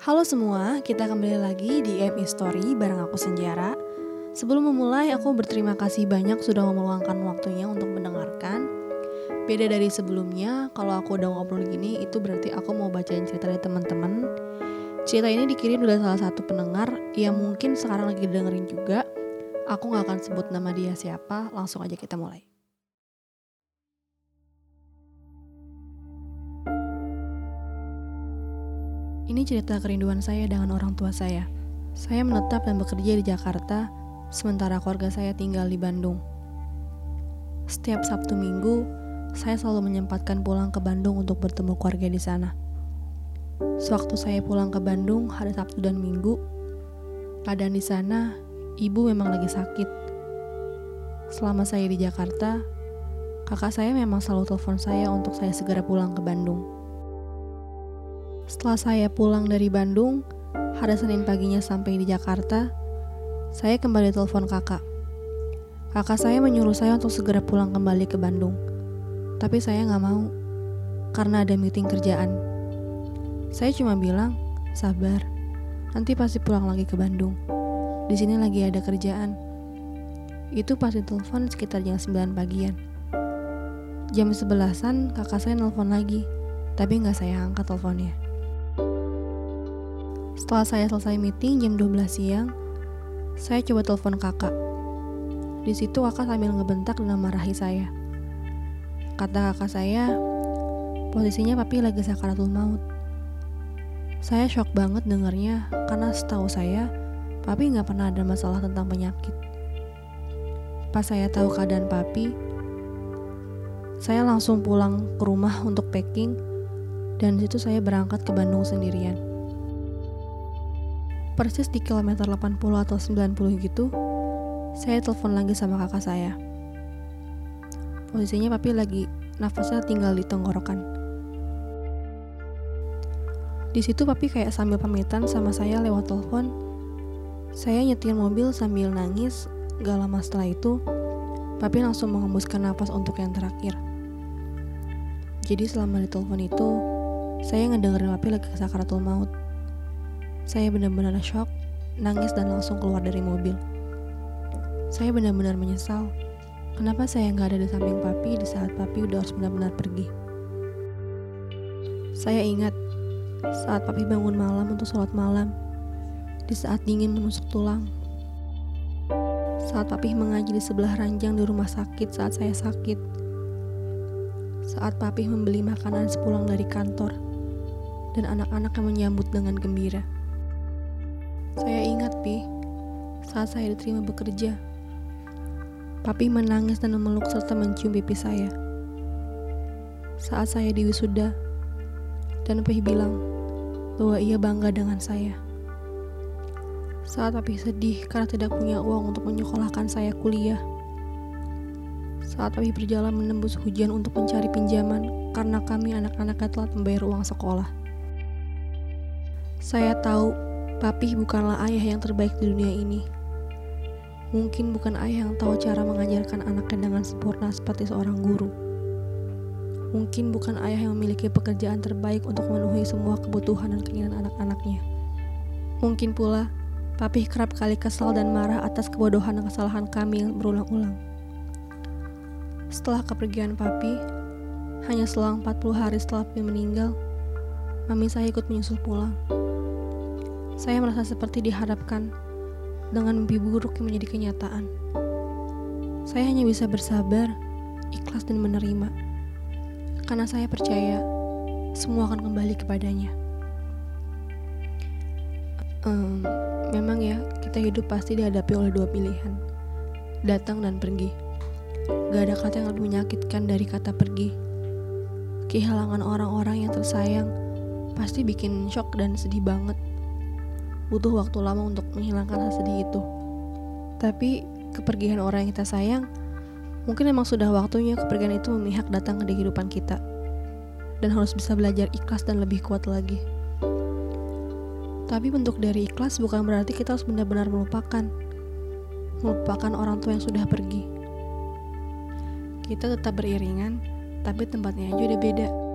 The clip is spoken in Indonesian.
Halo semua, kita kembali lagi di EM Story bareng aku Senjara. Sebelum memulai, aku berterima kasih banyak sudah meluangkan waktunya untuk mendengarkan. Beda dari sebelumnya, kalau aku udah ngobrol gini, itu berarti aku mau bacain cerita dari teman-teman. Cerita ini dikirim dari salah satu pendengar yang mungkin sekarang lagi dengerin juga. Aku gak akan sebut nama dia siapa, langsung aja kita mulai. Ini cerita kerinduan saya dengan orang tua saya. Saya menetap dan bekerja di Jakarta, sementara keluarga saya tinggal di Bandung. Setiap Sabtu Minggu, saya selalu menyempatkan pulang ke Bandung untuk bertemu keluarga di sana. Sewaktu saya pulang ke Bandung hari Sabtu dan Minggu, keadaan di sana, ibu memang lagi sakit. Selama saya di Jakarta, kakak saya memang selalu telepon saya untuk saya segera pulang ke Bandung. Setelah saya pulang dari Bandung, hari Senin paginya sampai di Jakarta, saya kembali telepon kakak. Kakak saya menyuruh saya untuk segera pulang kembali ke Bandung. Tapi saya nggak mau, karena ada meeting kerjaan. Saya cuma bilang, sabar, nanti pasti pulang lagi ke Bandung. Di sini lagi ada kerjaan. Itu pasti telepon sekitar jam 9 pagian. Jam sebelasan kakak saya nelpon lagi, tapi nggak saya angkat teleponnya. Setelah saya selesai meeting jam 12 siang, saya coba telepon kakak. Di situ kakak sambil ngebentak dan marahi saya. Kata kakak saya, posisinya papi lagi sakaratul maut. Saya shock banget dengarnya karena setahu saya, papi nggak pernah ada masalah tentang penyakit. Pas saya tahu keadaan papi, saya langsung pulang ke rumah untuk packing dan situ saya berangkat ke Bandung sendirian persis di kilometer 80 atau 90 gitu, saya telepon lagi sama kakak saya. Posisinya papi lagi nafasnya tinggal di tenggorokan. Di situ papi kayak sambil pamitan sama saya lewat telepon. Saya nyetir mobil sambil nangis. Gak lama setelah itu, papi langsung mengembuskan nafas untuk yang terakhir. Jadi selama di telepon itu, saya ngedengerin papi lagi sakaratul maut. Saya benar-benar shock, nangis dan langsung keluar dari mobil. Saya benar-benar menyesal. Kenapa saya nggak ada di samping papi di saat papi udah harus benar-benar pergi? Saya ingat saat papi bangun malam untuk sholat malam, di saat dingin menusuk tulang. Saat papi mengaji di sebelah ranjang di rumah sakit saat saya sakit. Saat papi membeli makanan sepulang dari kantor dan anak-anak yang menyambut dengan gembira. Saya ingat, Pi, saat saya diterima bekerja. Papi menangis dan memeluk serta mencium pipi saya. Saat saya diwisuda, dan Papi bilang bahwa ia bangga dengan saya. Saat Papi sedih karena tidak punya uang untuk menyekolahkan saya kuliah. Saat Papi berjalan menembus hujan untuk mencari pinjaman karena kami anak-anaknya telah membayar uang sekolah. Saya tahu Papi bukanlah ayah yang terbaik di dunia ini. Mungkin bukan ayah yang tahu cara mengajarkan anaknya dengan sempurna seperti seorang guru. Mungkin bukan ayah yang memiliki pekerjaan terbaik untuk memenuhi semua kebutuhan dan keinginan anak-anaknya. Mungkin pula, Papi kerap kali kesal dan marah atas kebodohan dan kesalahan kami berulang-ulang. Setelah kepergian Papi, hanya selang 40 hari setelah Papi meninggal, Mami saya ikut menyusul pulang. Saya merasa seperti diharapkan dengan mimpi buruk yang menjadi kenyataan. Saya hanya bisa bersabar, ikhlas dan menerima. Karena saya percaya semua akan kembali kepadanya. Um, memang ya, kita hidup pasti dihadapi oleh dua pilihan. Datang dan pergi. Gak ada kata yang lebih menyakitkan dari kata pergi. Kehilangan orang-orang yang tersayang pasti bikin shock dan sedih banget butuh waktu lama untuk menghilangkan rasa sedih itu. Tapi kepergian orang yang kita sayang, mungkin memang sudah waktunya kepergian itu memihak datang ke kehidupan kita. Dan harus bisa belajar ikhlas dan lebih kuat lagi. Tapi bentuk dari ikhlas bukan berarti kita harus benar-benar melupakan. Melupakan orang tua yang sudah pergi. Kita tetap beriringan, tapi tempatnya aja udah beda.